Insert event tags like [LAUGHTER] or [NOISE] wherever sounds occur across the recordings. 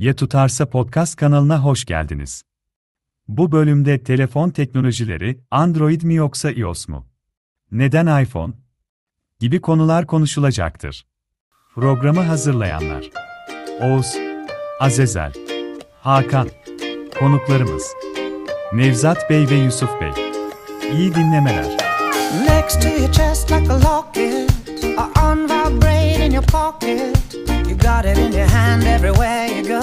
Ya Tutarsa Podcast kanalına hoş geldiniz. Bu bölümde telefon teknolojileri, Android mi yoksa iOS mu? Neden iPhone? Gibi konular konuşulacaktır. Programı hazırlayanlar Oğuz, Azezel, Hakan, konuklarımız Nevzat Bey ve Yusuf Bey. İyi dinlemeler. Next to your chest like a locket, on vibrate in your pocket. You got it in your hand everywhere you go,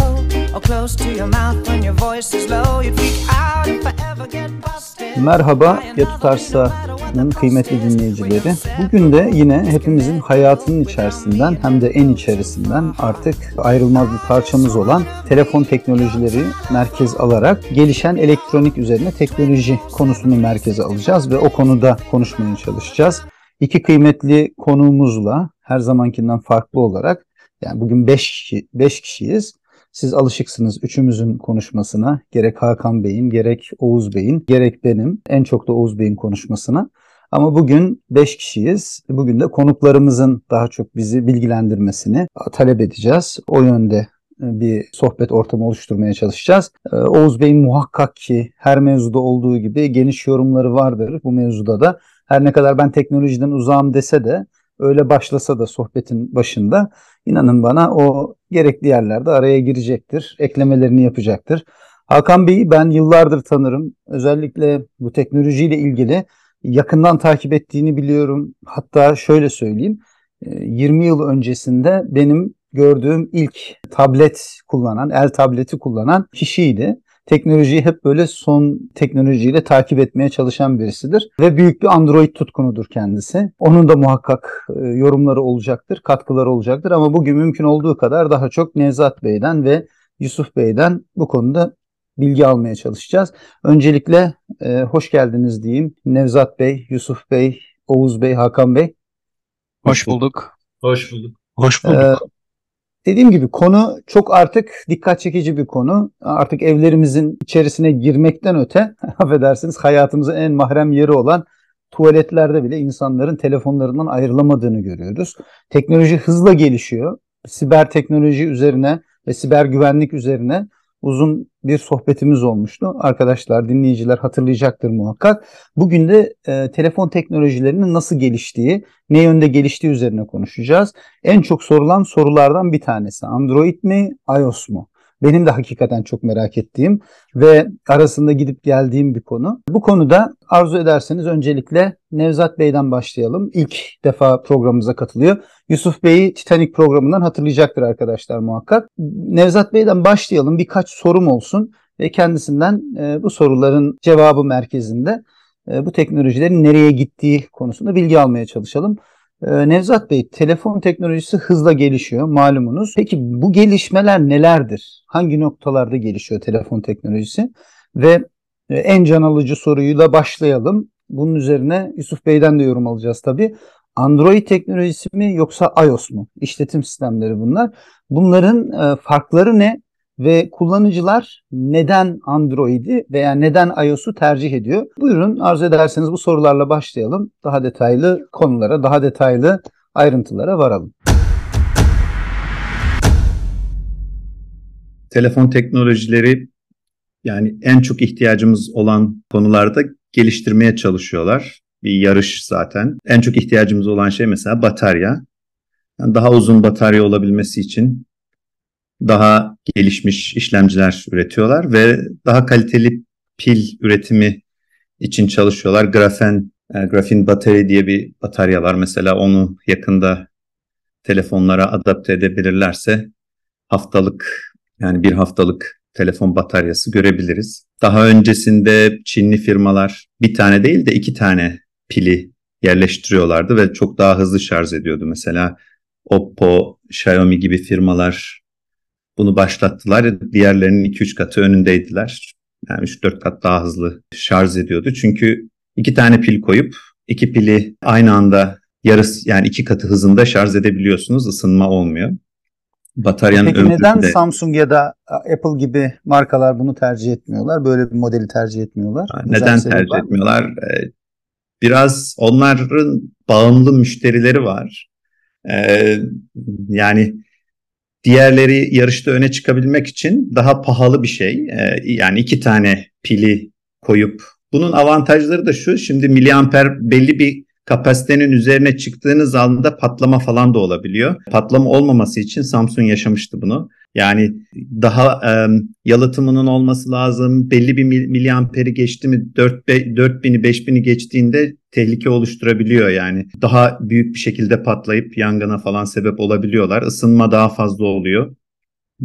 or close to your mouth when your voice is low. You freak out if I ever get busted. Merhaba ya tutarsa'nın kıymetli dinleyicileri. Bugün de yine hepimizin hayatının içerisinden hem de en içerisinden artık ayrılmaz bir parçamız olan telefon teknolojileri merkez alarak gelişen elektronik üzerine teknoloji konusunu merkeze alacağız ve o konuda konuşmaya çalışacağız. İki kıymetli konuğumuzla her zamankinden farklı olarak yani bugün 5 kişi, beş kişiyiz. Siz alışıksınız üçümüzün konuşmasına. Gerek Hakan Bey'in, gerek Oğuz Bey'in, gerek benim. En çok da Oğuz Bey'in konuşmasına. Ama bugün 5 kişiyiz. Bugün de konuklarımızın daha çok bizi bilgilendirmesini talep edeceğiz. O yönde bir sohbet ortamı oluşturmaya çalışacağız. Oğuz Bey'in muhakkak ki her mevzuda olduğu gibi geniş yorumları vardır bu mevzuda da. Her ne kadar ben teknolojiden uzağım dese de öyle başlasa da sohbetin başında inanın bana o gerekli yerlerde araya girecektir. Eklemelerini yapacaktır. Hakan Bey'i ben yıllardır tanırım. Özellikle bu teknolojiyle ilgili yakından takip ettiğini biliyorum. Hatta şöyle söyleyeyim. 20 yıl öncesinde benim gördüğüm ilk tablet kullanan, el tableti kullanan kişiydi teknolojiyi hep böyle son teknolojiyle takip etmeye çalışan birisidir. Ve büyük bir Android tutkunudur kendisi. Onun da muhakkak e, yorumları olacaktır, katkıları olacaktır. Ama bugün mümkün olduğu kadar daha çok Nevzat Bey'den ve Yusuf Bey'den bu konuda bilgi almaya çalışacağız. Öncelikle e, hoş geldiniz diyeyim. Nevzat Bey, Yusuf Bey, Oğuz Bey, Hakan Bey. Hoş bulduk. Hoş bulduk. Hoş bulduk. Ee, Dediğim gibi konu çok artık dikkat çekici bir konu. Artık evlerimizin içerisine girmekten öte, [LAUGHS] affedersiniz hayatımızın en mahrem yeri olan tuvaletlerde bile insanların telefonlarından ayrılamadığını görüyoruz. Teknoloji hızla gelişiyor. Siber teknoloji üzerine ve siber güvenlik üzerine uzun bir sohbetimiz olmuştu. Arkadaşlar, dinleyiciler hatırlayacaktır muhakkak. Bugün de e, telefon teknolojilerinin nasıl geliştiği, ne yönde geliştiği üzerine konuşacağız. En çok sorulan sorulardan bir tanesi. Android mi, iOS mu? Benim de hakikaten çok merak ettiğim ve arasında gidip geldiğim bir konu. Bu konuda arzu ederseniz öncelikle Nevzat Bey'den başlayalım. İlk defa programımıza katılıyor. Yusuf Bey'i Titanic programından hatırlayacaktır arkadaşlar muhakkak. Nevzat Bey'den başlayalım. Birkaç sorum olsun ve kendisinden e, bu soruların cevabı merkezinde e, bu teknolojilerin nereye gittiği konusunda bilgi almaya çalışalım. Ee, Nevzat Bey, telefon teknolojisi hızla gelişiyor malumunuz. Peki bu gelişmeler nelerdir? Hangi noktalarda gelişiyor telefon teknolojisi? Ve e, en can alıcı soruyla başlayalım. Bunun üzerine Yusuf Bey'den de yorum alacağız tabii. Android teknolojisi mi yoksa iOS mu? İşletim sistemleri bunlar. Bunların e, farkları ne? Ve kullanıcılar neden Android'i veya neden iOS'u tercih ediyor? Buyurun arzu ederseniz bu sorularla başlayalım. Daha detaylı konulara, daha detaylı ayrıntılara varalım. Telefon teknolojileri yani en çok ihtiyacımız olan konularda geliştirmeye çalışıyorlar. Bir yarış zaten. En çok ihtiyacımız olan şey mesela batarya. Yani daha uzun batarya olabilmesi için daha gelişmiş işlemciler üretiyorlar ve daha kaliteli pil üretimi için çalışıyorlar. Grafen, e, grafin batarya diye bir batarya var. Mesela onu yakında telefonlara adapte edebilirlerse haftalık yani bir haftalık telefon bataryası görebiliriz. Daha öncesinde Çinli firmalar bir tane değil de iki tane pili yerleştiriyorlardı ve çok daha hızlı şarj ediyordu. Mesela Oppo, Xiaomi gibi firmalar bunu başlattılar. Diğerlerinin 2-3 katı önündeydiler. Yani 3-4 kat daha hızlı şarj ediyordu. Çünkü iki tane pil koyup iki pili aynı anda yarısı yani iki katı hızında şarj edebiliyorsunuz. Isınma olmuyor. Bataryanın Peki neden de... Samsung ya da Apple gibi markalar bunu tercih etmiyorlar? Böyle bir modeli tercih etmiyorlar. neden tercih etmiyorlar? Ee, biraz onların bağımlı müşterileri var. Ee, yani diğerleri yarışta öne çıkabilmek için daha pahalı bir şey. Ee, yani iki tane pili koyup bunun avantajları da şu. Şimdi miliamper belli bir kapasitenin üzerine çıktığınız anda patlama falan da olabiliyor. Patlama olmaması için Samsung yaşamıştı bunu. Yani daha e, yalıtımının olması lazım. Belli bir miliamperi geçti mi 4, 4000'i 5000'i geçtiğinde tehlike oluşturabiliyor yani. Daha büyük bir şekilde patlayıp yangına falan sebep olabiliyorlar. Isınma daha fazla oluyor.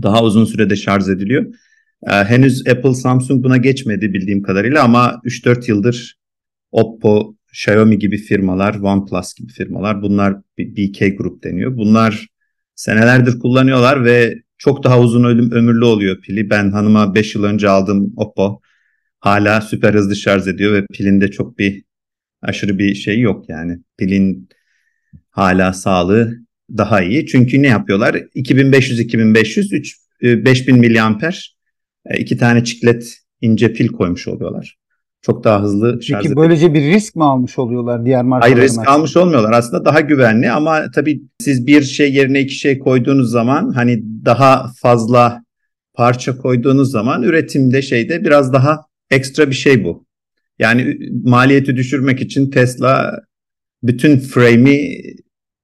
Daha uzun sürede şarj ediliyor. Ee, henüz Apple, Samsung buna geçmedi bildiğim kadarıyla ama 3-4 yıldır Oppo, Xiaomi gibi firmalar, OnePlus gibi firmalar bunlar BK Group deniyor. Bunlar senelerdir kullanıyorlar ve çok daha uzun ömürlü oluyor pili. Ben hanıma 5 yıl önce aldığım Oppo hala süper hızlı şarj ediyor ve pilinde çok bir aşırı bir şey yok yani. Pilin hala sağlığı daha iyi. Çünkü ne yapıyorlar? 2500-2500, 3, 5000 miliamper iki tane çiklet ince pil koymuş oluyorlar. Çok daha hızlı şarj Peki böylece bir risk mi almış oluyorlar diğer markalarına? Hayır risk almış olmuyorlar. Aslında daha güvenli ama tabii siz bir şey yerine iki şey koyduğunuz zaman hani daha fazla parça koyduğunuz zaman üretimde şeyde biraz daha ekstra bir şey bu. Yani maliyeti düşürmek için Tesla bütün frame'i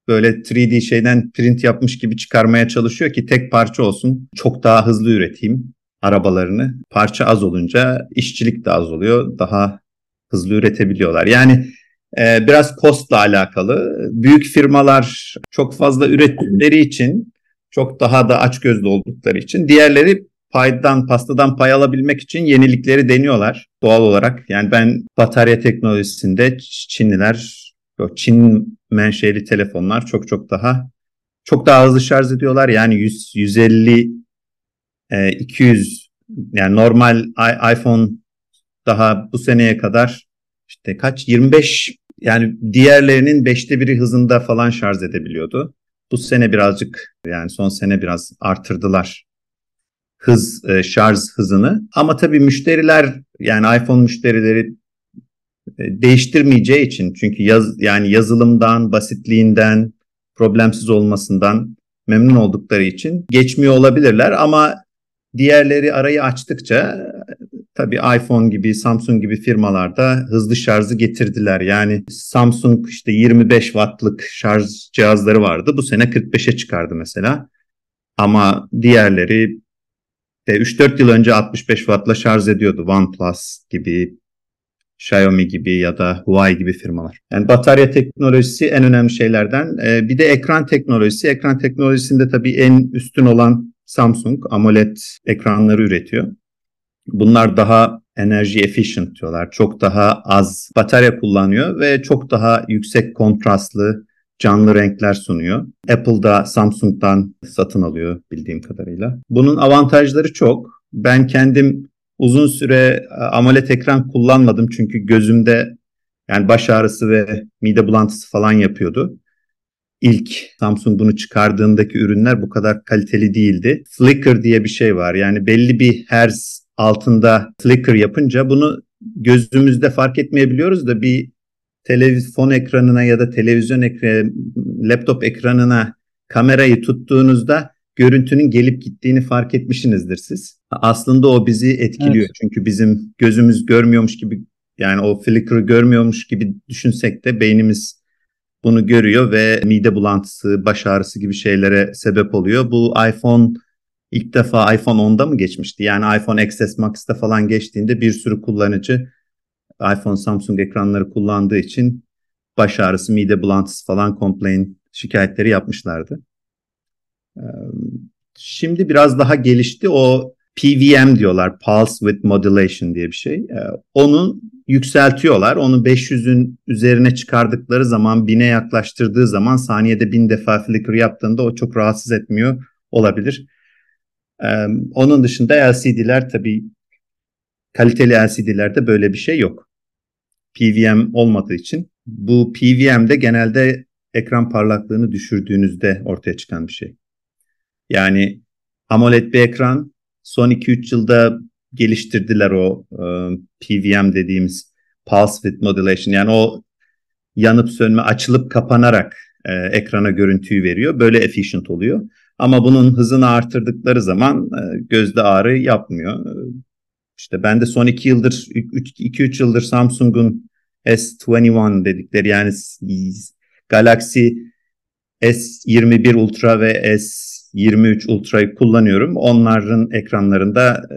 böyle 3D şeyden print yapmış gibi çıkarmaya çalışıyor ki tek parça olsun. Çok daha hızlı üreteyim arabalarını. Parça az olunca işçilik de az oluyor. Daha hızlı üretebiliyorlar. Yani e, biraz costla alakalı. Büyük firmalar çok fazla ürettikleri için çok daha da açgözlü oldukları için diğerleri paydan pastadan pay alabilmek için yenilikleri deniyorlar doğal olarak. Yani ben batarya teknolojisinde Çinliler Çin menşeli telefonlar çok çok daha çok daha hızlı şarj ediyorlar. Yani 100 150 e, 200 yani normal iPhone daha bu seneye kadar işte kaç 25 yani diğerlerinin beşte biri hızında falan şarj edebiliyordu. Bu sene birazcık yani son sene biraz artırdılar hız e, şarj hızını. Ama tabii müşteriler yani iPhone müşterileri e, değiştirmeyeceği için çünkü yaz yani yazılımdan, basitliğinden, problemsiz olmasından memnun oldukları için geçmiyor olabilirler ama diğerleri arayı açtıkça tabii iPhone gibi, Samsung gibi firmalarda hızlı şarjı getirdiler. Yani Samsung işte 25 wattlık şarj cihazları vardı. Bu sene 45'e çıkardı mesela. Ama diğerleri 3-4 yıl önce 65 wattla şarj ediyordu. OnePlus gibi, Xiaomi gibi ya da Huawei gibi firmalar. Yani batarya teknolojisi en önemli şeylerden. Ee, bir de ekran teknolojisi. Ekran teknolojisinde tabii en üstün olan Samsung AMOLED ekranları üretiyor. Bunlar daha enerji efficient diyorlar. Çok daha az batarya kullanıyor ve çok daha yüksek kontrastlı canlı renkler sunuyor. Apple da Samsung'dan satın alıyor bildiğim kadarıyla. Bunun avantajları çok. Ben kendim uzun süre e, AMOLED ekran kullanmadım çünkü gözümde yani baş ağrısı ve mide bulantısı falan yapıyordu. İlk Samsung bunu çıkardığındaki ürünler bu kadar kaliteli değildi. Flicker diye bir şey var. Yani belli bir hertz altında flicker yapınca bunu gözümüzde fark etmeyebiliyoruz da bir telefon ekranına ya da televizyon ekranı, laptop ekranına kamerayı tuttuğunuzda görüntünün gelip gittiğini fark etmişsinizdir siz. Aslında o bizi etkiliyor. Evet. Çünkü bizim gözümüz görmüyormuş gibi yani o flicker'ı görmüyormuş gibi düşünsek de beynimiz bunu görüyor ve mide bulantısı, baş ağrısı gibi şeylere sebep oluyor. Bu iPhone ilk defa iPhone 10'da mı geçmişti? Yani iPhone XS Max'te falan geçtiğinde bir sürü kullanıcı iPhone, Samsung ekranları kullandığı için baş ağrısı, mide bulantısı falan complain şikayetleri yapmışlardı. Şimdi biraz daha gelişti. O PVM diyorlar, Pulse with Modulation diye bir şey. Onu yükseltiyorlar. Onu 500'ün üzerine çıkardıkları zaman, 1000'e yaklaştırdığı zaman saniyede 1000 defa flicker yaptığında o çok rahatsız etmiyor olabilir. Onun dışında LCD'ler tabii kaliteli LCD'lerde böyle bir şey yok. PVM olmadığı için bu PVM'de genelde ekran parlaklığını düşürdüğünüzde ortaya çıkan bir şey. Yani AMOLED bir ekran son 2-3 yılda geliştirdiler o e, PVM dediğimiz Pulse Width Modulation. Yani o yanıp sönme açılıp kapanarak e, ekrana görüntüyü veriyor. Böyle efficient oluyor. Ama bunun hızını artırdıkları zaman e, gözde ağrı yapmıyor. İşte ben de son 2 yıldır 2-3 yıldır Samsung'un S21 dedikleri yani Galaxy S21 Ultra ve S23 Ultra'yı kullanıyorum. Onların ekranlarında e,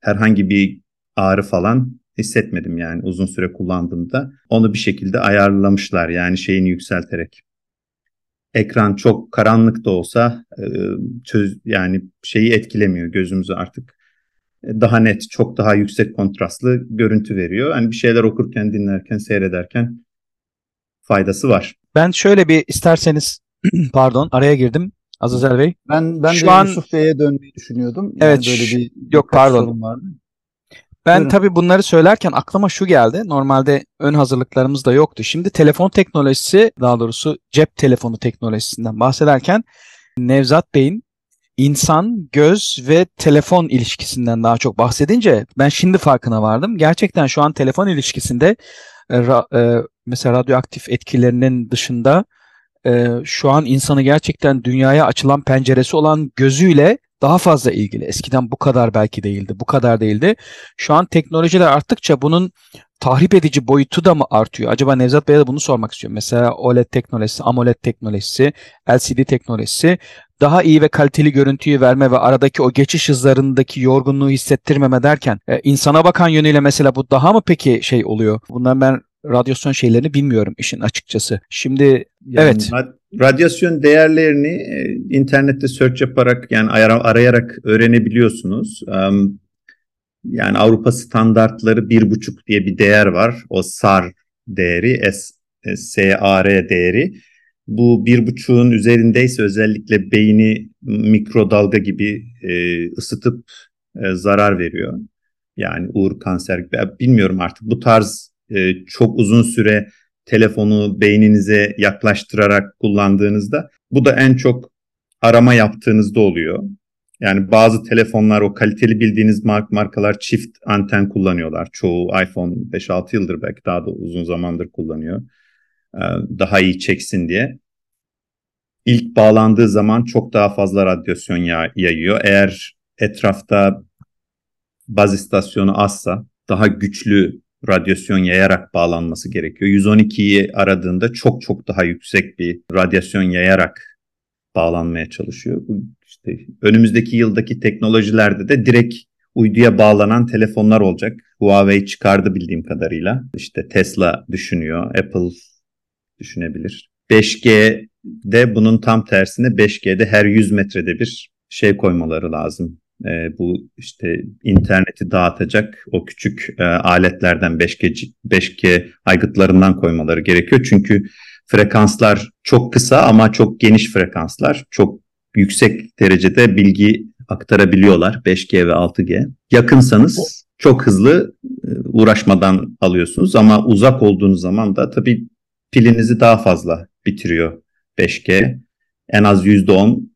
herhangi bir ağrı falan hissetmedim yani uzun süre kullandığımda. Onu bir şekilde ayarlamışlar yani şeyini yükselterek. Ekran çok karanlık da olsa e, çöz yani şeyi etkilemiyor gözümüzü artık daha net, çok daha yüksek kontrastlı görüntü veriyor. Hani bir şeyler okurken, dinlerken, seyrederken faydası var. Ben şöyle bir isterseniz [CLEARS THROAT] pardon araya girdim Azazel Bey. Ben ben Şu de an... Yusuf Bey'e dönmeyi düşünüyordum. Yani evet. Böyle bir yok pardon. Vardı. Ben Buyurun. tabii bunları söylerken aklıma şu geldi. Normalde ön hazırlıklarımız da yoktu. Şimdi telefon teknolojisi daha doğrusu cep telefonu teknolojisinden bahsederken Nevzat Bey'in insan, göz ve telefon ilişkisinden daha çok bahsedince ben şimdi farkına vardım. Gerçekten şu an telefon ilişkisinde e, e, mesela radyoaktif etkilerinin dışında e, şu an insanı gerçekten dünyaya açılan penceresi olan gözüyle daha fazla ilgili. Eskiden bu kadar belki değildi, bu kadar değildi. Şu an teknolojiler arttıkça bunun tahrip edici boyutu da mı artıyor? Acaba Nevzat Bey'e de bunu sormak istiyorum. Mesela OLED teknolojisi, AMOLED teknolojisi, LCD teknolojisi daha iyi ve kaliteli görüntüyü verme ve aradaki o geçiş hızlarındaki yorgunluğu hissettirmeme derken e, insana bakan yönüyle mesela bu daha mı peki şey oluyor? Bundan ben radyasyon şeylerini bilmiyorum işin açıkçası. Şimdi yani evet. Radyasyon değerlerini e, internette search yaparak yani arayarak öğrenebiliyorsunuz. Yani Avrupa standartları bir buçuk diye bir değer var. O SAR değeri, SAR değeri. Bu bir buçuğun üzerindeyse özellikle beyni mikrodalga gibi e, ısıtıp e, zarar veriyor. Yani uğur kanser gibi. Bilmiyorum artık bu tarz e, çok uzun süre telefonu beyninize yaklaştırarak kullandığınızda bu da en çok arama yaptığınızda oluyor. Yani bazı telefonlar o kaliteli bildiğiniz mark markalar çift anten kullanıyorlar. Çoğu iPhone 5-6 yıldır belki daha da uzun zamandır kullanıyor. Ee, daha iyi çeksin diye. İlk bağlandığı zaman çok daha fazla radyasyon yayıyor. Eğer etrafta baz istasyonu azsa daha güçlü radyasyon yayarak bağlanması gerekiyor. 112'yi aradığında çok çok daha yüksek bir radyasyon yayarak bağlanmaya çalışıyor. İşte önümüzdeki yıldaki teknolojilerde de direkt uyduya bağlanan telefonlar olacak. Huawei çıkardı bildiğim kadarıyla. İşte Tesla düşünüyor, Apple düşünebilir. 5G'de bunun tam tersine 5G'de her 100 metrede bir şey koymaları lazım. E, bu işte interneti dağıtacak o küçük e, aletlerden 5G 5G aygıtlarından koymaları gerekiyor. Çünkü frekanslar çok kısa ama çok geniş frekanslar. Çok yüksek derecede bilgi aktarabiliyorlar 5G ve 6G. Yakınsanız çok hızlı e, uğraşmadan alıyorsunuz ama uzak olduğunuz zaman da tabii pilinizi daha fazla bitiriyor 5G. En az %10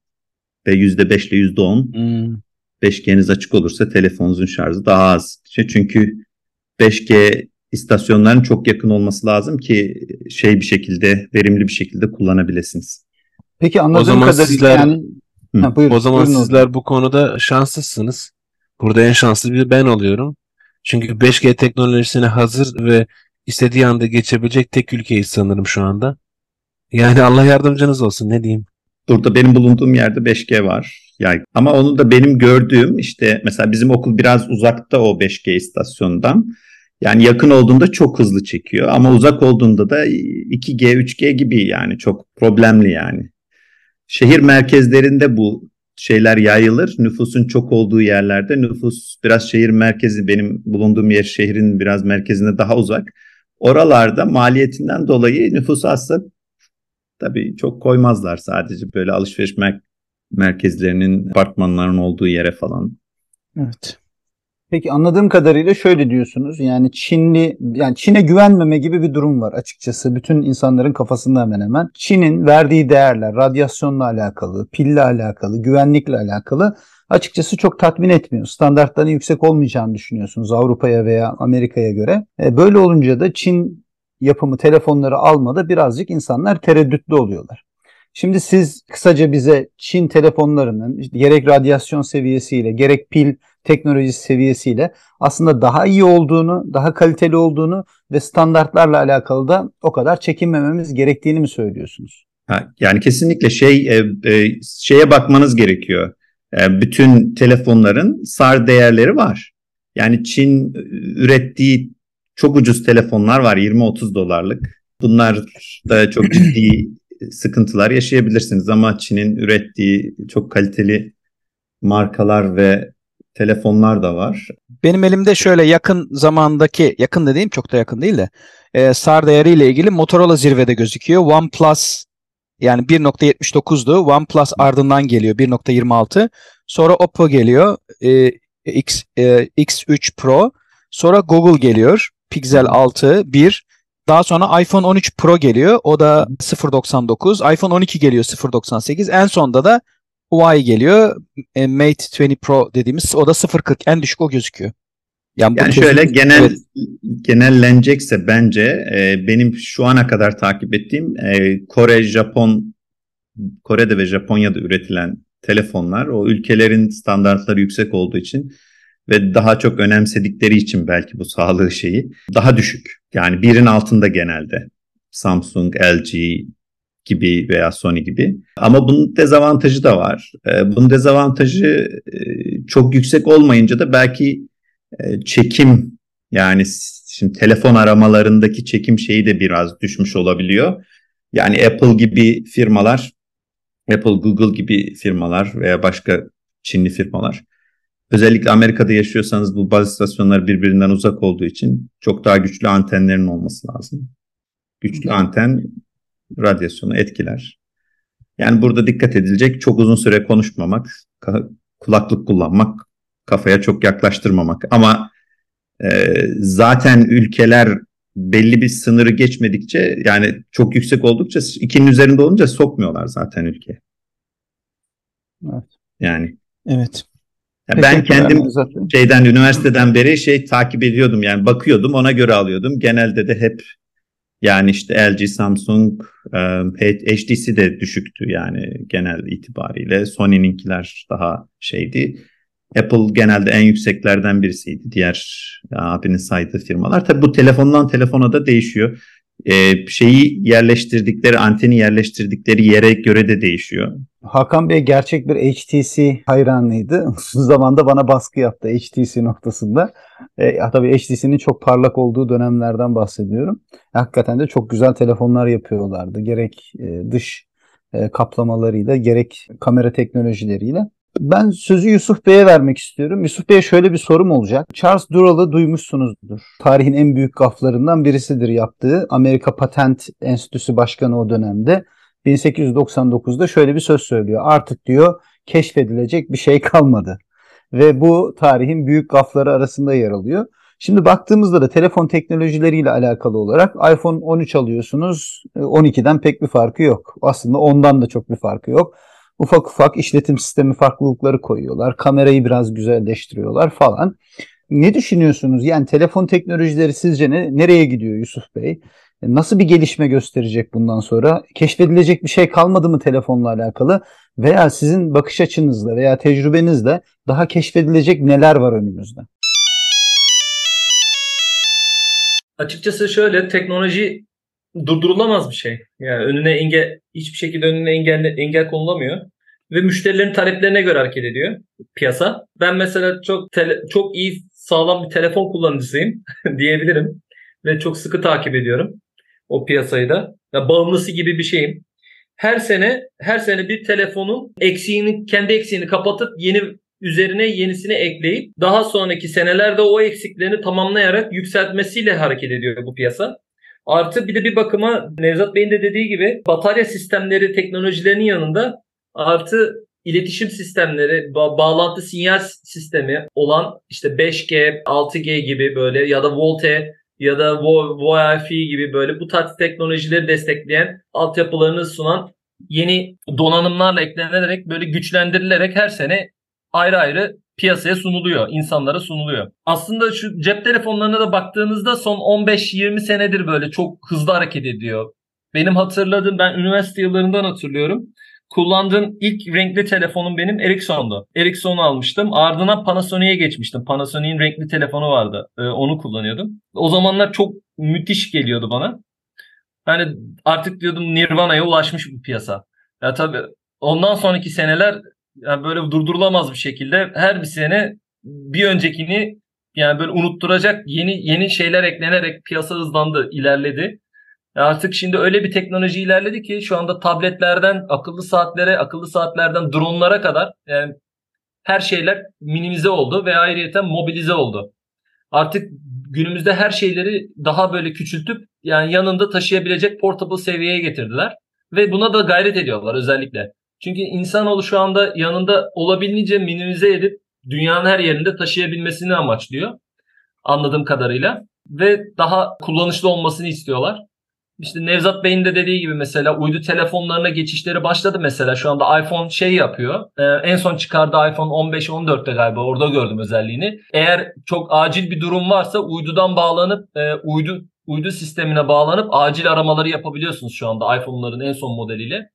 ve %5 ile %10. Hmm. 5G'niz açık olursa telefonunuzun şarjı daha az. Çünkü 5G istasyonların çok yakın olması lazım ki şey bir şekilde verimli bir şekilde kullanabilirsiniz. Peki anladığım o zaman kadarıyla sizler, yani ha, buyur, o zaman sizler orada. bu konuda şanslısınız. Burada en şanslı bir ben oluyorum. Çünkü 5G teknolojisine hazır ve istediği anda geçebilecek tek ülkeyiz sanırım şu anda. Yani Allah yardımcınız olsun ne diyeyim. Burada benim bulunduğum yerde 5G var. Yani ama onu da benim gördüğüm işte mesela bizim okul biraz uzakta o 5G istasyonundan. Yani yakın olduğunda çok hızlı çekiyor ama uzak olduğunda da 2G, 3G gibi yani çok problemli yani. Şehir merkezlerinde bu şeyler yayılır. Nüfusun çok olduğu yerlerde nüfus biraz şehir merkezi benim bulunduğum yer şehrin biraz merkezine daha uzak. Oralarda maliyetinden dolayı nüfus azsa tabii çok koymazlar sadece böyle alışveriş merkezlerinin apartmanların olduğu yere falan. Evet. Peki anladığım kadarıyla şöyle diyorsunuz. Yani Çinli yani Çin'e güvenmeme gibi bir durum var açıkçası bütün insanların kafasında hemen hemen. Çin'in verdiği değerler radyasyonla alakalı, pille alakalı, güvenlikle alakalı açıkçası çok tatmin etmiyor. Standartların yüksek olmayacağını düşünüyorsunuz Avrupa'ya veya Amerika'ya göre. E, böyle olunca da Çin yapımı telefonları almada birazcık insanlar tereddütlü oluyorlar. Şimdi siz kısaca bize Çin telefonlarının işte gerek radyasyon seviyesiyle gerek pil teknolojisi seviyesiyle aslında daha iyi olduğunu, daha kaliteli olduğunu ve standartlarla alakalı da o kadar çekinmememiz gerektiğini mi söylüyorsunuz? Ha, yani kesinlikle şey e, e, şeye bakmanız gerekiyor. E, bütün telefonların SAR değerleri var. Yani Çin ürettiği çok ucuz telefonlar var 20-30 dolarlık. Bunlar da çok ciddi [CLEARS THROAT] sıkıntılar yaşayabilirsiniz ama Çin'in ürettiği çok kaliteli markalar ve telefonlar da var. Benim elimde şöyle yakın zamandaki, yakın dediğim çok da yakın değil de e, SAR değeriyle ilgili Motorola zirvede gözüküyor. OnePlus yani 1.79'du. OnePlus ardından geliyor 1.26. Sonra Oppo geliyor e, X, e, X3 Pro. Sonra Google geliyor. Pixel 6 1. Daha sonra iPhone 13 Pro geliyor. O da 0.99. iPhone 12 geliyor 0.98. En sonda da Huawei geliyor. E, Mate 20 Pro dediğimiz o da 0.40. En düşük o gözüküyor. Yani, yani şöyle genel evet. genellenecekse bence e, benim şu ana kadar takip ettiğim e, Kore, Japon, Kore'de ve Japonya'da üretilen telefonlar o ülkelerin standartları yüksek olduğu için ve daha çok önemsedikleri için belki bu sağlığı şeyi daha düşük. Yani birin altında genelde. Samsung, LG gibi veya Sony gibi. Ama bunun dezavantajı da var. E, bunun dezavantajı e, çok yüksek olmayınca da belki e, çekim yani şimdi telefon aramalarındaki çekim şeyi de biraz düşmüş olabiliyor. Yani Apple gibi firmalar, Apple, Google gibi firmalar veya başka Çinli firmalar özellikle Amerika'da yaşıyorsanız bu baz istasyonları birbirinden uzak olduğu için çok daha güçlü antenlerin olması lazım. Güçlü anten radyasyonu etkiler. Yani burada dikkat edilecek çok uzun süre konuşmamak, kulaklık kullanmak, kafaya çok yaklaştırmamak. Ama e, zaten ülkeler belli bir sınırı geçmedikçe yani çok yüksek oldukça ikinin üzerinde olunca sokmuyorlar zaten ülkeye. Evet. Yani. Evet. Ya ben kendim şeyden üniversiteden beri şey takip ediyordum yani bakıyordum ona göre alıyordum. Genelde de hep yani işte LG, Samsung, HTC de düşüktü yani genel itibariyle. Sony'ninkiler daha şeydi. Apple genelde en yükseklerden birisiydi diğer abinin saydığı firmalar. Tabii bu telefondan telefona da değişiyor. Ee, şeyi yerleştirdikleri, anteni yerleştirdikleri yere göre de değişiyor. Hakan Bey gerçek bir HTC hayranlıydı. [LAUGHS] Uzun zamanda bana baskı yaptı HTC noktasında. E, tabii HTC'nin çok parlak olduğu dönemlerden bahsediyorum. Hakikaten de çok güzel telefonlar yapıyorlardı. Gerek e, dış e, kaplamalarıyla gerek kamera teknolojileriyle. Ben sözü Yusuf Bey'e vermek istiyorum. Yusuf Bey'e şöyle bir sorum olacak. Charles Durrell'ı duymuşsunuzdur. Tarihin en büyük gaflarından birisidir yaptığı. Amerika Patent Enstitüsü Başkanı o dönemde. 1899'da şöyle bir söz söylüyor. Artık diyor keşfedilecek bir şey kalmadı. Ve bu tarihin büyük gafları arasında yer alıyor. Şimdi baktığımızda da telefon teknolojileriyle alakalı olarak iPhone 13 alıyorsunuz. 12'den pek bir farkı yok. Aslında ondan da çok bir farkı yok ufak ufak işletim sistemi farklılıkları koyuyorlar. Kamerayı biraz güzelleştiriyorlar falan. Ne düşünüyorsunuz? Yani telefon teknolojileri sizce ne, nereye gidiyor Yusuf Bey? Nasıl bir gelişme gösterecek bundan sonra? Keşfedilecek bir şey kalmadı mı telefonla alakalı? Veya sizin bakış açınızla veya tecrübenizle daha keşfedilecek neler var önümüzde? Açıkçası şöyle teknoloji durdurulamaz bir şey. Yani önüne engel hiçbir şekilde önüne engel engel konulamıyor ve müşterilerin taleplerine göre hareket ediyor piyasa. Ben mesela çok tele, çok iyi sağlam bir telefon kullanıcısıyım [LAUGHS] diyebilirim ve çok sıkı takip ediyorum o piyasayı da. Ya bağımlısı gibi bir şeyim. Her sene her sene bir telefonun eksiğini kendi eksiğini kapatıp yeni üzerine yenisini ekleyip daha sonraki senelerde o eksiklerini tamamlayarak yükseltmesiyle hareket ediyor bu piyasa. Artı bir de bir bakıma Nevzat Bey'in de dediği gibi batarya sistemleri teknolojilerinin yanında artı iletişim sistemleri, ba- bağlantı sinyal sistemi olan işte 5G, 6G gibi böyle ya da VoLTE ya da Wi-Fi gibi böyle bu tarz teknolojileri destekleyen altyapılarını sunan yeni donanımlarla eklenerek böyle güçlendirilerek her sene ayrı ayrı piyasaya sunuluyor, insanlara sunuluyor. Aslında şu cep telefonlarına da baktığınızda son 15-20 senedir böyle çok hızlı hareket ediyor Benim hatırladığım ben üniversite yıllarından hatırlıyorum. Kullandığım ilk renkli telefonum benim Ericsson'du. Ericsson'u almıştım. Ardından Panasonic'e geçmiştim. Panasonic'in renkli telefonu vardı. Ee, onu kullanıyordum. O zamanlar çok müthiş geliyordu bana. Yani artık diyordum Nirvana'ya ulaşmış bu piyasa. Ya tabii ondan sonraki seneler yani böyle durdurulamaz bir şekilde her bir sene bir öncekini yani böyle unutturacak yeni yeni şeyler eklenerek piyasa hızlandı, ilerledi. Artık şimdi öyle bir teknoloji ilerledi ki şu anda tabletlerden akıllı saatlere, akıllı saatlerden dronlara kadar yani her şeyler minimize oldu ve ayrıyeten mobilize oldu. Artık günümüzde her şeyleri daha böyle küçültüp yani yanında taşıyabilecek portable seviyeye getirdiler ve buna da gayret ediyorlar özellikle. Çünkü insanoğlu şu anda yanında olabildiğince minimize edip dünyanın her yerinde taşıyabilmesini amaçlıyor anladığım kadarıyla ve daha kullanışlı olmasını istiyorlar. İşte Nevzat Bey'in de dediği gibi mesela uydu telefonlarına geçişleri başladı mesela. Şu anda iPhone şey yapıyor. Ee, en son çıkardığı iPhone 15-14'te galiba orada gördüm özelliğini. Eğer çok acil bir durum varsa uydudan bağlanıp e, uydu uydu sistemine bağlanıp acil aramaları yapabiliyorsunuz şu anda iPhone'ların en son modeliyle.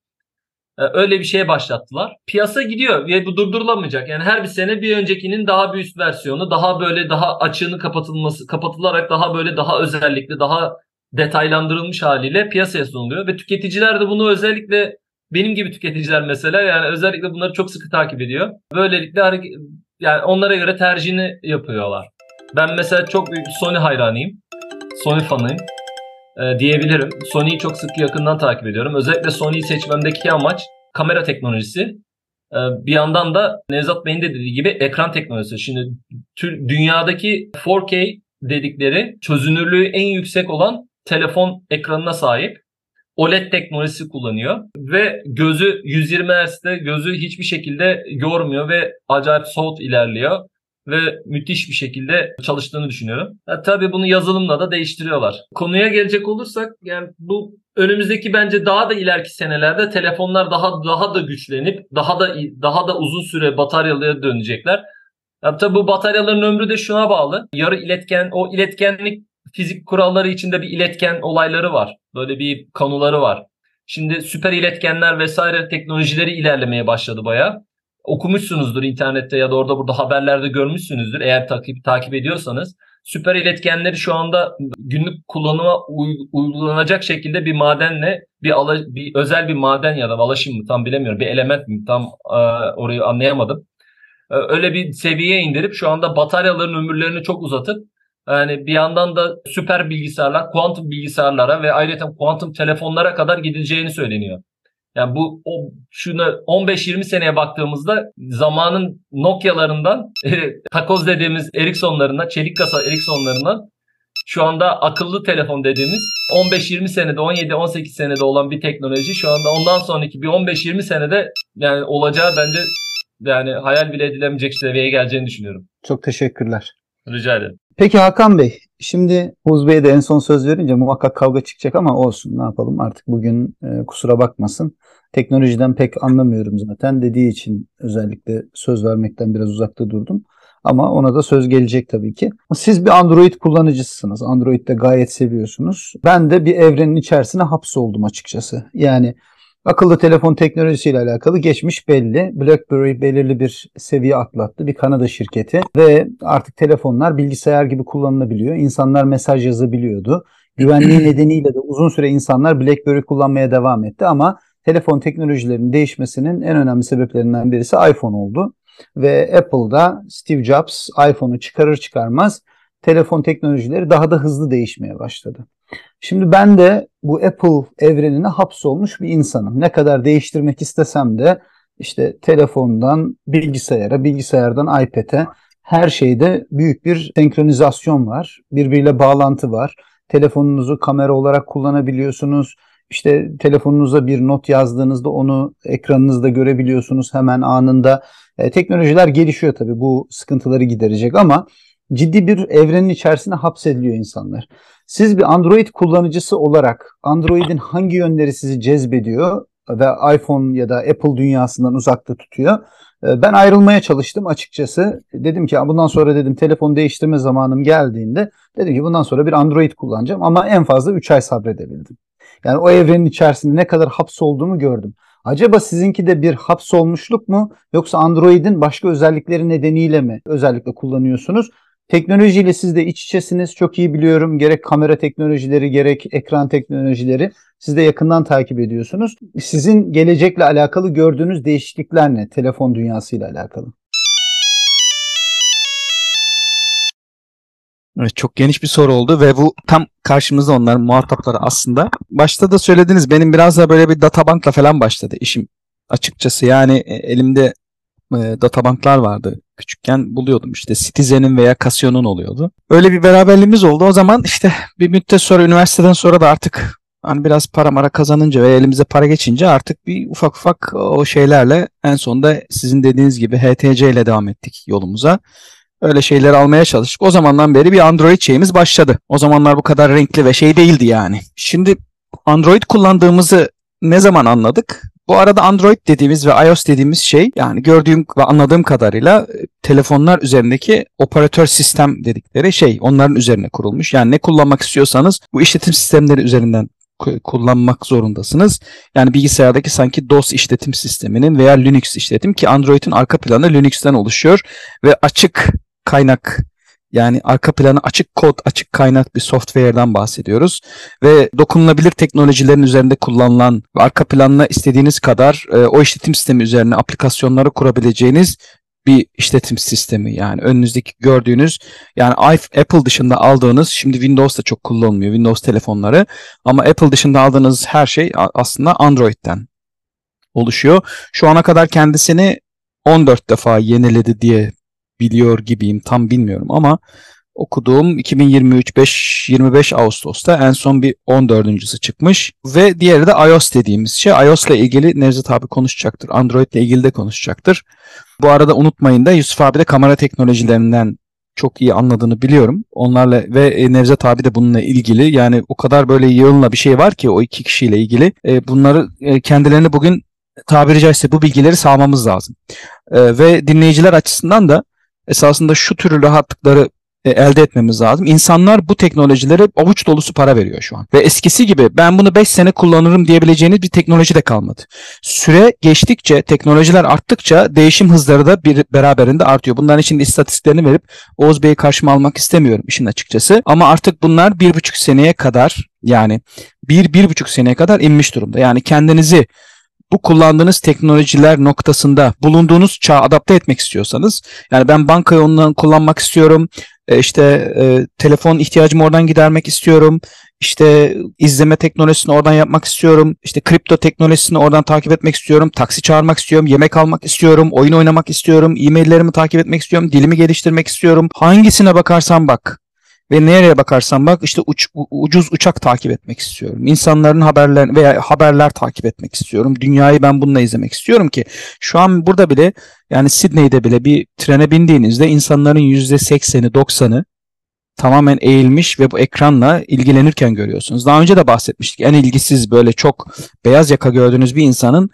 Ee, öyle bir şeye başlattılar. Piyasa gidiyor ve bu durdurulamayacak. Yani her bir sene bir öncekinin daha bir üst versiyonu, daha böyle daha açığını kapatılması, kapatılarak daha böyle daha özellikli, daha detaylandırılmış haliyle piyasaya sunuluyor ve tüketiciler de bunu özellikle benim gibi tüketiciler mesela yani özellikle bunları çok sıkı takip ediyor. Böylelikle yani onlara göre tercihini yapıyorlar. Ben mesela çok büyük Sony hayranıyım. Sony fanıyım e, diyebilirim. Sony'yi çok sık yakından takip ediyorum. Özellikle Sony'yi seçmemdeki amaç kamera teknolojisi. E, bir yandan da Nevzat Bey'in de dediği gibi ekran teknolojisi. Şimdi tür, dünyadaki 4K dedikleri çözünürlüğü en yüksek olan telefon ekranına sahip. OLED teknolojisi kullanıyor ve gözü 120 Hz'de gözü hiçbir şekilde yormuyor ve acayip soğut ilerliyor ve müthiş bir şekilde çalıştığını düşünüyorum. Ya, tabii bunu yazılımla da değiştiriyorlar. Konuya gelecek olursak yani bu önümüzdeki bence daha da ileriki senelerde telefonlar daha daha da güçlenip daha da daha da uzun süre bataryalıya dönecekler. Ya, tabii bu bataryaların ömrü de şuna bağlı. Yarı iletken o iletkenlik fizik kuralları içinde bir iletken olayları var. Böyle bir konuları var. Şimdi süper iletkenler vesaire teknolojileri ilerlemeye başladı baya. Okumuşsunuzdur internette ya da orada burada haberlerde görmüşsünüzdür eğer takip takip ediyorsanız. Süper iletkenleri şu anda günlük kullanıma uygulanacak şekilde bir madenle bir, ala, bir özel bir maden ya da alaşım mı tam bilemiyorum bir element mi tam e, orayı anlayamadım. E, öyle bir seviyeye indirip şu anda bataryaların ömürlerini çok uzatıp yani bir yandan da süper bilgisayarlar, kuantum bilgisayarlara ve ayrıca kuantum telefonlara kadar gidileceğini söyleniyor. Yani bu o şuna 15-20 seneye baktığımızda zamanın Nokia'larından e, takoz dediğimiz Ericsson'larından, çelik kasa Ericsson'larından şu anda akıllı telefon dediğimiz 15-20 senede 17-18 senede olan bir teknoloji şu anda ondan sonraki bir 15-20 senede yani olacağı bence yani hayal bile edilemeyecek seviyeye geleceğini düşünüyorum. Çok teşekkürler. Rica ederim. Peki Hakan Bey, şimdi Oğuz Bey'e de en son söz verince muhakkak kavga çıkacak ama olsun ne yapalım artık bugün e, kusura bakmasın. Teknolojiden pek anlamıyorum zaten dediği için özellikle söz vermekten biraz uzakta durdum. Ama ona da söz gelecek tabii ki. Siz bir Android kullanıcısınız. Android'de gayet seviyorsunuz. Ben de bir evrenin içerisine hapsoldum açıkçası. Yani Akıllı telefon teknolojisiyle alakalı geçmiş belli. BlackBerry belirli bir seviye atlattı. Bir Kanada şirketi ve artık telefonlar bilgisayar gibi kullanılabiliyor. İnsanlar mesaj yazabiliyordu. Güvenliği [CLEARS THROAT] nedeniyle de uzun süre insanlar BlackBerry kullanmaya devam etti ama telefon teknolojilerinin değişmesinin en önemli sebeplerinden birisi iPhone oldu. Ve Apple'da Steve Jobs iPhone'u çıkarır çıkarmaz telefon teknolojileri daha da hızlı değişmeye başladı. Şimdi ben de bu Apple evrenine hapsolmuş bir insanım. Ne kadar değiştirmek istesem de işte telefondan bilgisayara, bilgisayardan iPad'e her şeyde büyük bir senkronizasyon var. Birbiriyle bağlantı var. Telefonunuzu kamera olarak kullanabiliyorsunuz. İşte telefonunuza bir not yazdığınızda onu ekranınızda görebiliyorsunuz hemen anında. E, teknolojiler gelişiyor tabii bu sıkıntıları giderecek ama ciddi bir evrenin içerisine hapsediliyor insanlar. Siz bir Android kullanıcısı olarak Android'in hangi yönleri sizi cezbediyor ve iPhone ya da Apple dünyasından uzakta tutuyor? Ee, ben ayrılmaya çalıştım açıkçası. Dedim ki bundan sonra dedim telefon değiştirme zamanım geldiğinde dedim ki bundan sonra bir Android kullanacağım ama en fazla 3 ay sabredebildim. Yani o evrenin içerisinde ne kadar hapsolduğumu gördüm. Acaba sizinki de bir hapsolmuşluk mu yoksa Android'in başka özellikleri nedeniyle mi özellikle kullanıyorsunuz? Teknolojiyle siz de iç içesiniz. Çok iyi biliyorum. Gerek kamera teknolojileri gerek ekran teknolojileri siz de yakından takip ediyorsunuz. Sizin gelecekle alakalı gördüğünüz değişiklikler ne? Telefon dünyasıyla alakalı. Evet, çok geniş bir soru oldu ve bu tam karşımızda onların muhatapları aslında. Başta da söylediniz benim biraz da böyle bir databankla falan başladı işim açıkçası. Yani e, elimde e, databanklar vardı. Küçükken buluyordum işte Citizen'in veya Casio'nun oluyordu. Öyle bir beraberliğimiz oldu. O zaman işte bir müddet sonra üniversiteden sonra da artık hani biraz para mara kazanınca ve elimize para geçince artık bir ufak ufak o şeylerle en sonunda sizin dediğiniz gibi HTC ile devam ettik yolumuza. Öyle şeyleri almaya çalıştık. O zamandan beri bir Android şeyimiz başladı. O zamanlar bu kadar renkli ve şey değildi yani. Şimdi Android kullandığımızı ne zaman anladık? Bu arada Android dediğimiz ve iOS dediğimiz şey yani gördüğüm ve anladığım kadarıyla e, telefonlar üzerindeki operatör sistem dedikleri şey onların üzerine kurulmuş. Yani ne kullanmak istiyorsanız bu işletim sistemleri üzerinden kullanmak zorundasınız. Yani bilgisayardaki sanki DOS işletim sisteminin veya Linux işletim ki Android'in arka planı Linux'ten oluşuyor ve açık kaynak yani arka planı açık kod, açık kaynak bir software'dan bahsediyoruz. Ve dokunulabilir teknolojilerin üzerinde kullanılan ve arka planına istediğiniz kadar e, o işletim sistemi üzerine aplikasyonları kurabileceğiniz bir işletim sistemi. Yani önünüzdeki gördüğünüz yani Apple dışında aldığınız şimdi Windows'ta çok kullanılmıyor Windows telefonları ama Apple dışında aldığınız her şey aslında Android'den oluşuyor. Şu ana kadar kendisini 14 defa yeniledi diye biliyor gibiyim tam bilmiyorum ama okuduğum 2023 5 25 Ağustos'ta en son bir 14.sü çıkmış ve diğeri de iOS dediğimiz şey. iOS ile ilgili Nevzat abi konuşacaktır. Android ile ilgili de konuşacaktır. Bu arada unutmayın da Yusuf abi de kamera teknolojilerinden çok iyi anladığını biliyorum. Onlarla ve e, Nevzat abi de bununla ilgili yani o kadar böyle yığınla bir şey var ki o iki kişiyle ilgili. E, bunları e, kendilerini bugün tabiri caizse bu bilgileri sağlamamız lazım. Ve dinleyiciler açısından da esasında şu tür rahatlıkları e, elde etmemiz lazım. İnsanlar bu teknolojilere avuç dolusu para veriyor şu an. Ve eskisi gibi ben bunu 5 sene kullanırım diyebileceğiniz bir teknoloji de kalmadı. Süre geçtikçe, teknolojiler arttıkça değişim hızları da bir beraberinde artıyor. Bunların için istatistiklerini verip Oğuz Bey'i karşıma almak istemiyorum işin açıkçası. Ama artık bunlar bir buçuk seneye kadar yani bir, bir buçuk seneye kadar inmiş durumda. Yani kendinizi bu kullandığınız teknolojiler noktasında bulunduğunuz çağa adapte etmek istiyorsanız yani ben bankayı ondan kullanmak istiyorum e, işte e, telefon ihtiyacımı oradan gidermek istiyorum işte izleme teknolojisini oradan yapmak istiyorum işte kripto teknolojisini oradan takip etmek istiyorum taksi çağırmak istiyorum yemek almak istiyorum oyun oynamak istiyorum e-maillerimi takip etmek istiyorum dilimi geliştirmek istiyorum. Hangisine bakarsan bak ve nereye bakarsan bak işte uç, ucuz uçak takip etmek istiyorum. İnsanların haberler veya haberler takip etmek istiyorum. Dünyayı ben bununla izlemek istiyorum ki şu an burada bile yani Sydney'de bile bir trene bindiğinizde insanların %80'i 90'ı tamamen eğilmiş ve bu ekranla ilgilenirken görüyorsunuz. Daha önce de bahsetmiştik. En ilgisiz böyle çok beyaz yaka gördüğünüz bir insanın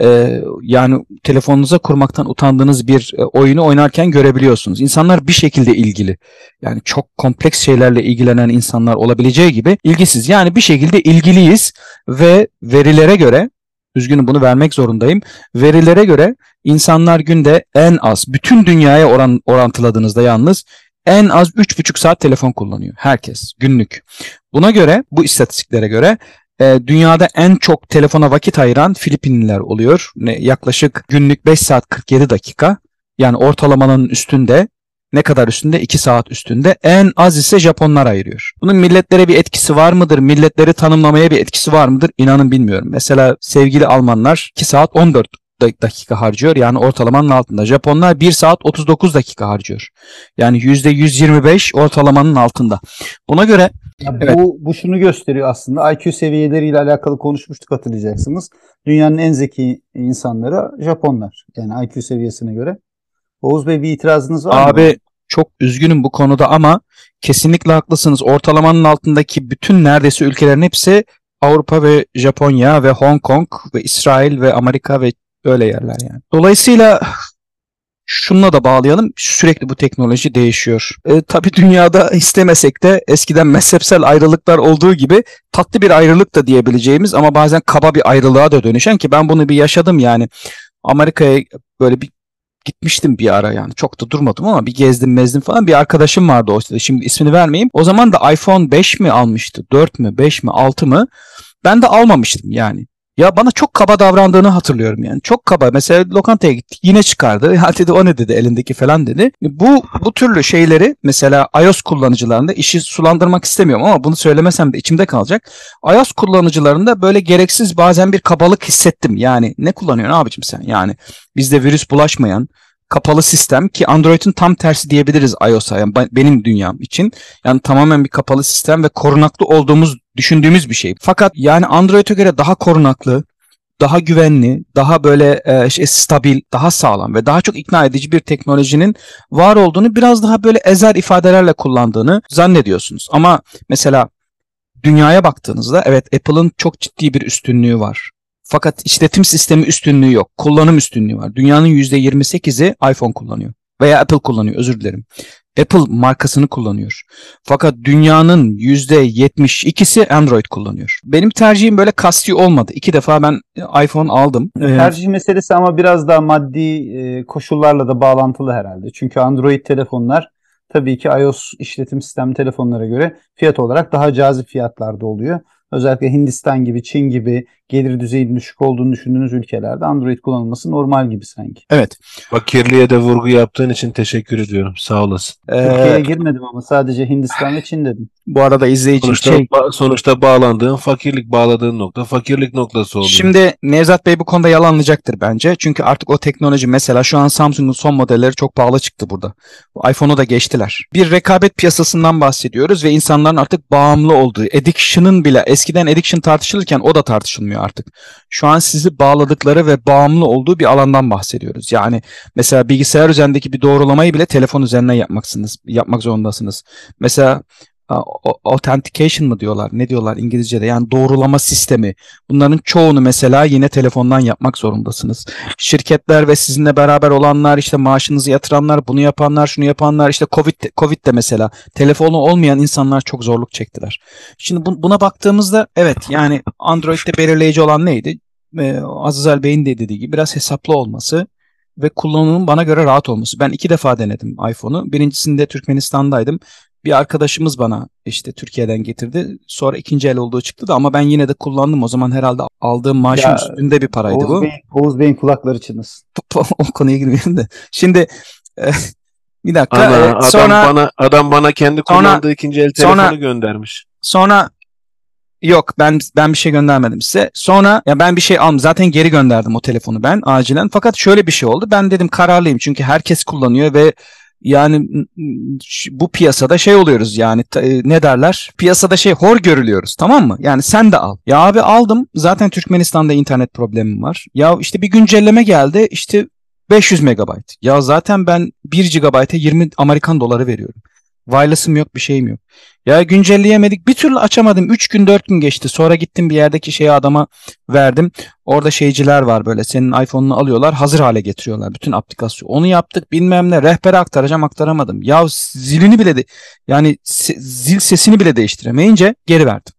e, yani telefonunuza kurmaktan utandığınız bir e, oyunu oynarken görebiliyorsunuz. İnsanlar bir şekilde ilgili. Yani çok kompleks şeylerle ilgilenen insanlar olabileceği gibi ilgisiz. Yani bir şekilde ilgiliyiz ve verilere göre üzgünüm bunu vermek zorundayım. Verilere göre insanlar günde en az bütün dünyaya oran, orantıladığınızda yalnız en az 3,5 saat telefon kullanıyor. Herkes günlük. Buna göre bu istatistiklere göre e, dünyada en çok telefona vakit ayıran Filipinliler oluyor. Ne, yaklaşık günlük 5 saat 47 dakika. Yani ortalamanın üstünde ne kadar üstünde? 2 saat üstünde. En az ise Japonlar ayırıyor. Bunun milletlere bir etkisi var mıdır? Milletleri tanımlamaya bir etkisi var mıdır? İnanın bilmiyorum. Mesela sevgili Almanlar 2 saat 14 dakika harcıyor. Yani ortalamanın altında. Japonlar 1 saat 39 dakika harcıyor. Yani %125 ortalamanın altında. Buna göre ya evet. bu, bu şunu gösteriyor aslında. IQ seviyeleriyle alakalı konuşmuştuk hatırlayacaksınız. Dünyanın en zeki insanları Japonlar. Yani IQ seviyesine göre. Oğuz Bey bir itirazınız var Abi, mı? Abi çok üzgünüm bu konuda ama kesinlikle haklısınız. Ortalamanın altındaki bütün neredeyse ülkelerin hepsi Avrupa ve Japonya ve Hong Kong ve İsrail ve Amerika ve öyle yerler yani. Dolayısıyla şununla da bağlayalım. Sürekli bu teknoloji değişiyor. E, tabii dünyada istemesek de eskiden mezhepsel ayrılıklar olduğu gibi tatlı bir ayrılık da diyebileceğimiz ama bazen kaba bir ayrılığa da dönüşen ki ben bunu bir yaşadım yani. Amerika'ya böyle bir gitmiştim bir ara yani çok da durmadım ama bir gezdim mezdim falan bir arkadaşım vardı o şimdi ismini vermeyeyim. O zaman da iPhone 5 mi almıştı 4 mü 5 mi 6 mı ben de almamıştım yani. Ya bana çok kaba davrandığını hatırlıyorum yani. Çok kaba. Mesela lokantaya gittik yine çıkardı. [LAUGHS] Ya dedi o ne dedi elindeki falan dedi. Bu bu türlü şeyleri mesela iOS kullanıcılarında işi sulandırmak istemiyorum ama bunu söylemesem de içimde kalacak. iOS kullanıcılarında böyle gereksiz bazen bir kabalık hissettim. Yani ne kullanıyorsun abicim sen? Yani bizde virüs bulaşmayan kapalı sistem ki Android'in tam tersi diyebiliriz iOS'a yani benim dünyam için. Yani tamamen bir kapalı sistem ve korunaklı olduğumuz düşündüğümüz bir şey. Fakat yani Android'e göre daha korunaklı, daha güvenli, daha böyle e, şey, stabil, daha sağlam ve daha çok ikna edici bir teknolojinin var olduğunu biraz daha böyle ezer ifadelerle kullandığını zannediyorsunuz. Ama mesela dünyaya baktığınızda evet Apple'ın çok ciddi bir üstünlüğü var. Fakat işletim sistemi üstünlüğü yok. Kullanım üstünlüğü var. Dünyanın %28'i iPhone kullanıyor. Veya Apple kullanıyor özür dilerim. Apple markasını kullanıyor. Fakat dünyanın %72'si Android kullanıyor. Benim tercihim böyle kasti olmadı. İki defa ben iPhone aldım. Tercih meselesi ama biraz daha maddi e, koşullarla da bağlantılı herhalde. Çünkü Android telefonlar tabii ki iOS işletim sistemi telefonlara göre fiyat olarak daha cazip fiyatlarda oluyor. Özellikle Hindistan gibi, Çin gibi gelir düzeyinin düşük olduğunu düşündüğünüz ülkelerde Android kullanılması normal gibi sanki. Evet. Fakirliğe de vurgu yaptığın için teşekkür ediyorum. Sağ olasın. Türkiye'ye ee, girmedim ama sadece Hindistan ve Çin dedim. Bu arada izleyici sonuçta, şey... ba- sonuçta bağlandığın fakirlik bağladığın nokta fakirlik noktası oluyor. Şimdi Nevzat Bey bu konuda yalanlayacaktır bence. Çünkü artık o teknoloji mesela şu an Samsung'un son modelleri çok pahalı çıktı burada. iPhone'u da geçtiler. Bir rekabet piyasasından bahsediyoruz ve insanların artık bağımlı olduğu, addiction'ın bile eskiden addiction tartışılırken o da tartışılmıyor artık. Şu an sizi bağladıkları ve bağımlı olduğu bir alandan bahsediyoruz. Yani mesela bilgisayar üzerindeki bir doğrulamayı bile telefon üzerinden yapmaksınız, yapmak zorundasınız. Mesela authentication mı diyorlar ne diyorlar İngilizce'de yani doğrulama sistemi bunların çoğunu mesela yine telefondan yapmak zorundasınız. Şirketler ve sizinle beraber olanlar işte maaşınızı yatıranlar bunu yapanlar şunu yapanlar işte Covid, Covid de mesela telefonu olmayan insanlar çok zorluk çektiler. Şimdi bu, buna baktığımızda evet yani Android'de belirleyici olan neydi? Ee, Azizel Bey'in de dediği gibi biraz hesaplı olması ve kullanımın bana göre rahat olması. Ben iki defa denedim iPhone'u. Birincisinde Türkmenistan'daydım bir arkadaşımız bana işte Türkiye'den getirdi. Sonra ikinci el olduğu çıktı da ama ben yine de kullandım. O zaman herhalde aldığım maaşın ya, üstünde bir paraydı Oğuz bu. Bey, Oğuz Bey'in kulakları çınlasın. [LAUGHS] o konuya girmeyelim de. Şimdi e, [LAUGHS] bir dakika. Ana, e, adam sonra bana adam bana kendi kullandığı sonra, ikinci el telefonu sonra, göndermiş. Sonra Yok ben ben bir şey göndermedim size. Sonra ya ben bir şey aldım. Zaten geri gönderdim o telefonu ben acilen. Fakat şöyle bir şey oldu. Ben dedim kararlıyım çünkü herkes kullanıyor ve yani bu piyasada şey oluyoruz yani e, ne derler? Piyasada şey hor görülüyoruz tamam mı? Yani sen de al. Ya abi aldım zaten Türkmenistan'da internet problemim var. Ya işte bir güncelleme geldi işte 500 megabayt. Ya zaten ben 1 GB'a 20 Amerikan doları veriyorum. Wireless'ım yok bir şeyim yok. Ya güncelleyemedik. Bir türlü açamadım. 3 gün 4 gün geçti. Sonra gittim bir yerdeki şeyi adama verdim. Orada şeyciler var böyle. Senin iPhone'unu alıyorlar. Hazır hale getiriyorlar. Bütün aplikasyon. Onu yaptık bilmem ne. Rehbere aktaracağım aktaramadım. Ya zilini bile de yani se- zil sesini bile değiştiremeyince geri verdim.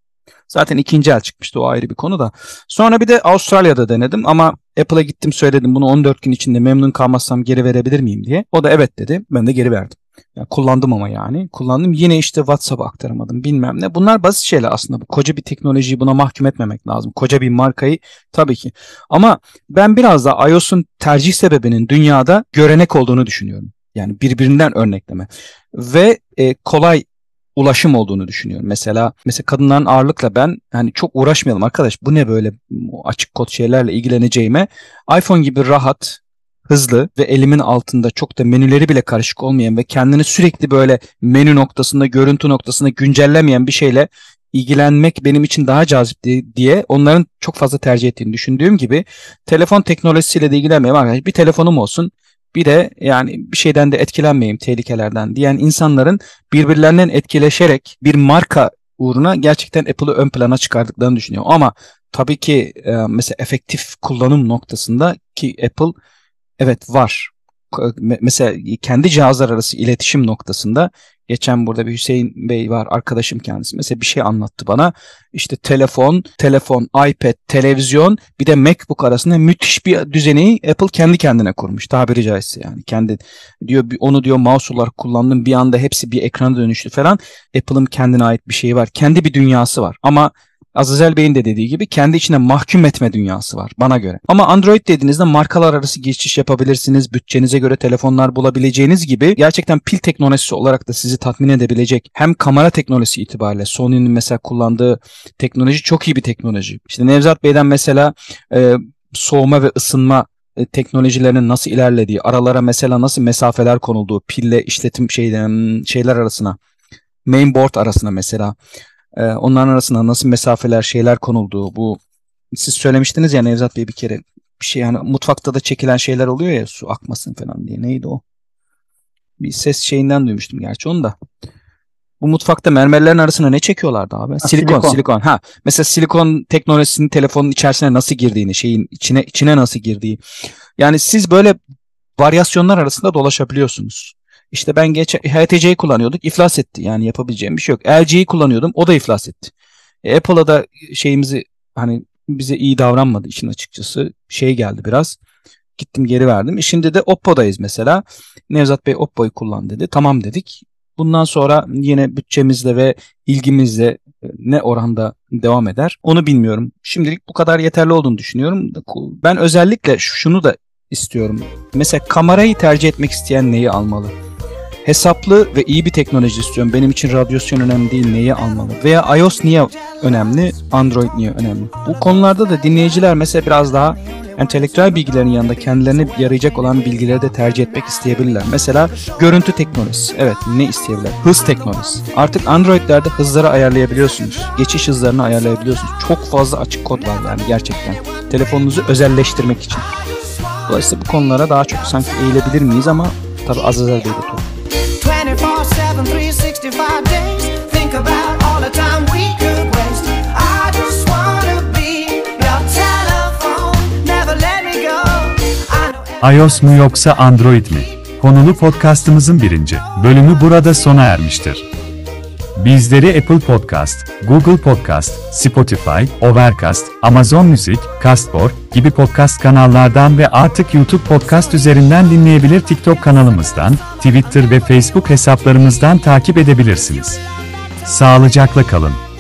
Zaten ikinci el çıkmıştı o ayrı bir konu da. Sonra bir de Avustralya'da denedim ama Apple'a gittim söyledim bunu 14 gün içinde memnun kalmazsam geri verebilir miyim diye. O da evet dedi. Ben de geri verdim. Yani kullandım ama yani. Kullandım. Yine işte WhatsApp'a aktaramadım bilmem ne. Bunlar basit şeyler aslında. Bu koca bir teknolojiyi buna mahkum etmemek lazım. Koca bir markayı tabii ki. Ama ben biraz da iOS'un tercih sebebinin dünyada görenek olduğunu düşünüyorum. Yani birbirinden örnekleme. Ve e, kolay ulaşım olduğunu düşünüyorum. Mesela mesela kadınların ağırlıkla ben hani çok uğraşmayalım arkadaş bu ne böyle açık kod şeylerle ilgileneceğime iPhone gibi rahat hızlı ve elimin altında çok da menüleri bile karışık olmayan ve kendini sürekli böyle menü noktasında, görüntü noktasında güncellemeyen bir şeyle ilgilenmek benim için daha cazip diye onların çok fazla tercih ettiğini düşündüğüm gibi telefon teknolojisiyle de ilgilenmeyeyim arkadaşlar. Bir telefonum olsun bir de yani bir şeyden de etkilenmeyeyim tehlikelerden diyen insanların birbirlerinden etkileşerek bir marka uğruna gerçekten Apple'ı ön plana çıkardıklarını düşünüyorum. Ama tabii ki mesela efektif kullanım noktasında ki Apple Evet var. mesela kendi cihazlar arası iletişim noktasında Geçen burada bir Hüseyin Bey var arkadaşım kendisi. Mesela bir şey anlattı bana. İşte telefon, telefon, iPad, televizyon bir de MacBook arasında müthiş bir düzeni Apple kendi kendine kurmuş. Tabiri caizse yani. Kendi diyor onu diyor mouse olarak kullandım. Bir anda hepsi bir ekrana dönüştü falan. Apple'ın kendine ait bir şeyi var. Kendi bir dünyası var. Ama Azazel Bey'in de dediği gibi kendi içine mahkum etme dünyası var bana göre. Ama Android dediğinizde markalar arası geçiş yapabilirsiniz. Bütçenize göre telefonlar bulabileceğiniz gibi gerçekten pil teknolojisi olarak da sizi tatmin edebilecek hem kamera teknolojisi itibariyle Sony'nin mesela kullandığı teknoloji çok iyi bir teknoloji. İşte Nevzat Bey'den mesela e, soğuma ve ısınma e, teknolojilerinin nasıl ilerlediği, aralara mesela nasıl mesafeler konulduğu, pille işletim şeyden şeyler arasına, mainboard arasına mesela e, onların arasında nasıl mesafeler, şeyler konulduğu bu siz söylemiştiniz ya Nevzat Bey bir kere bir şey yani mutfakta da çekilen şeyler oluyor ya su akmasın falan diye. Neydi o? Bir ses şeyinden duymuştum gerçi onu da. Bu mutfakta mermerlerin arasına ne çekiyorlardı abi? Ha, silikon, silikon, silikon. Ha, mesela silikon teknolojisinin telefonun içerisine nasıl girdiğini, şeyin içine içine nasıl girdiği. Yani siz böyle varyasyonlar arasında dolaşabiliyorsunuz. İşte ben geç HTC'yi kullanıyorduk. iflas etti. Yani yapabileceğim bir şey yok. LG'yi kullanıyordum. O da iflas etti. E, Apple'a da şeyimizi hani bize iyi davranmadı için açıkçası. Şey geldi biraz. Gittim geri verdim. E şimdi de Oppo'dayız mesela. Nevzat Bey Oppo'yu kullan dedi. Tamam dedik. Bundan sonra yine bütçemizle ve ilgimizle e, ne oranda devam eder onu bilmiyorum. Şimdilik bu kadar yeterli olduğunu düşünüyorum. Ben özellikle şunu da istiyorum. Mesela kamerayı tercih etmek isteyen neyi almalı? Hesaplı ve iyi bir teknoloji istiyorum. Benim için radyasyon önemli değil. Neyi almalı? Veya iOS niye önemli? Android niye önemli? Bu konularda da dinleyiciler mesela biraz daha entelektüel bilgilerin yanında kendilerine yarayacak olan bilgileri de tercih etmek isteyebilirler. Mesela görüntü teknolojisi. Evet ne isteyebilirler? Hız teknolojisi. Artık Android'lerde hızları ayarlayabiliyorsunuz. Geçiş hızlarını ayarlayabiliyorsunuz. Çok fazla açık kod var yani gerçekten. Telefonunuzu özelleştirmek için. Dolayısıyla bu konulara daha çok sanki eğilebilir miyiz ama tabi az az elde tutuyor. 24 7, 365 days. Think about all the time we could waste. I just wanna be your telephone. Never let me go. iOS mu yoksa Android mi? Konulu podcastımızın birinci bölümü burada sona ermiştir. Bizleri Apple Podcast, Google Podcast, Spotify, Overcast, Amazon Music, Castbox gibi podcast kanallardan ve artık YouTube Podcast üzerinden dinleyebilir TikTok kanalımızdan, Twitter ve Facebook hesaplarımızdan takip edebilirsiniz. Sağlıcakla kalın.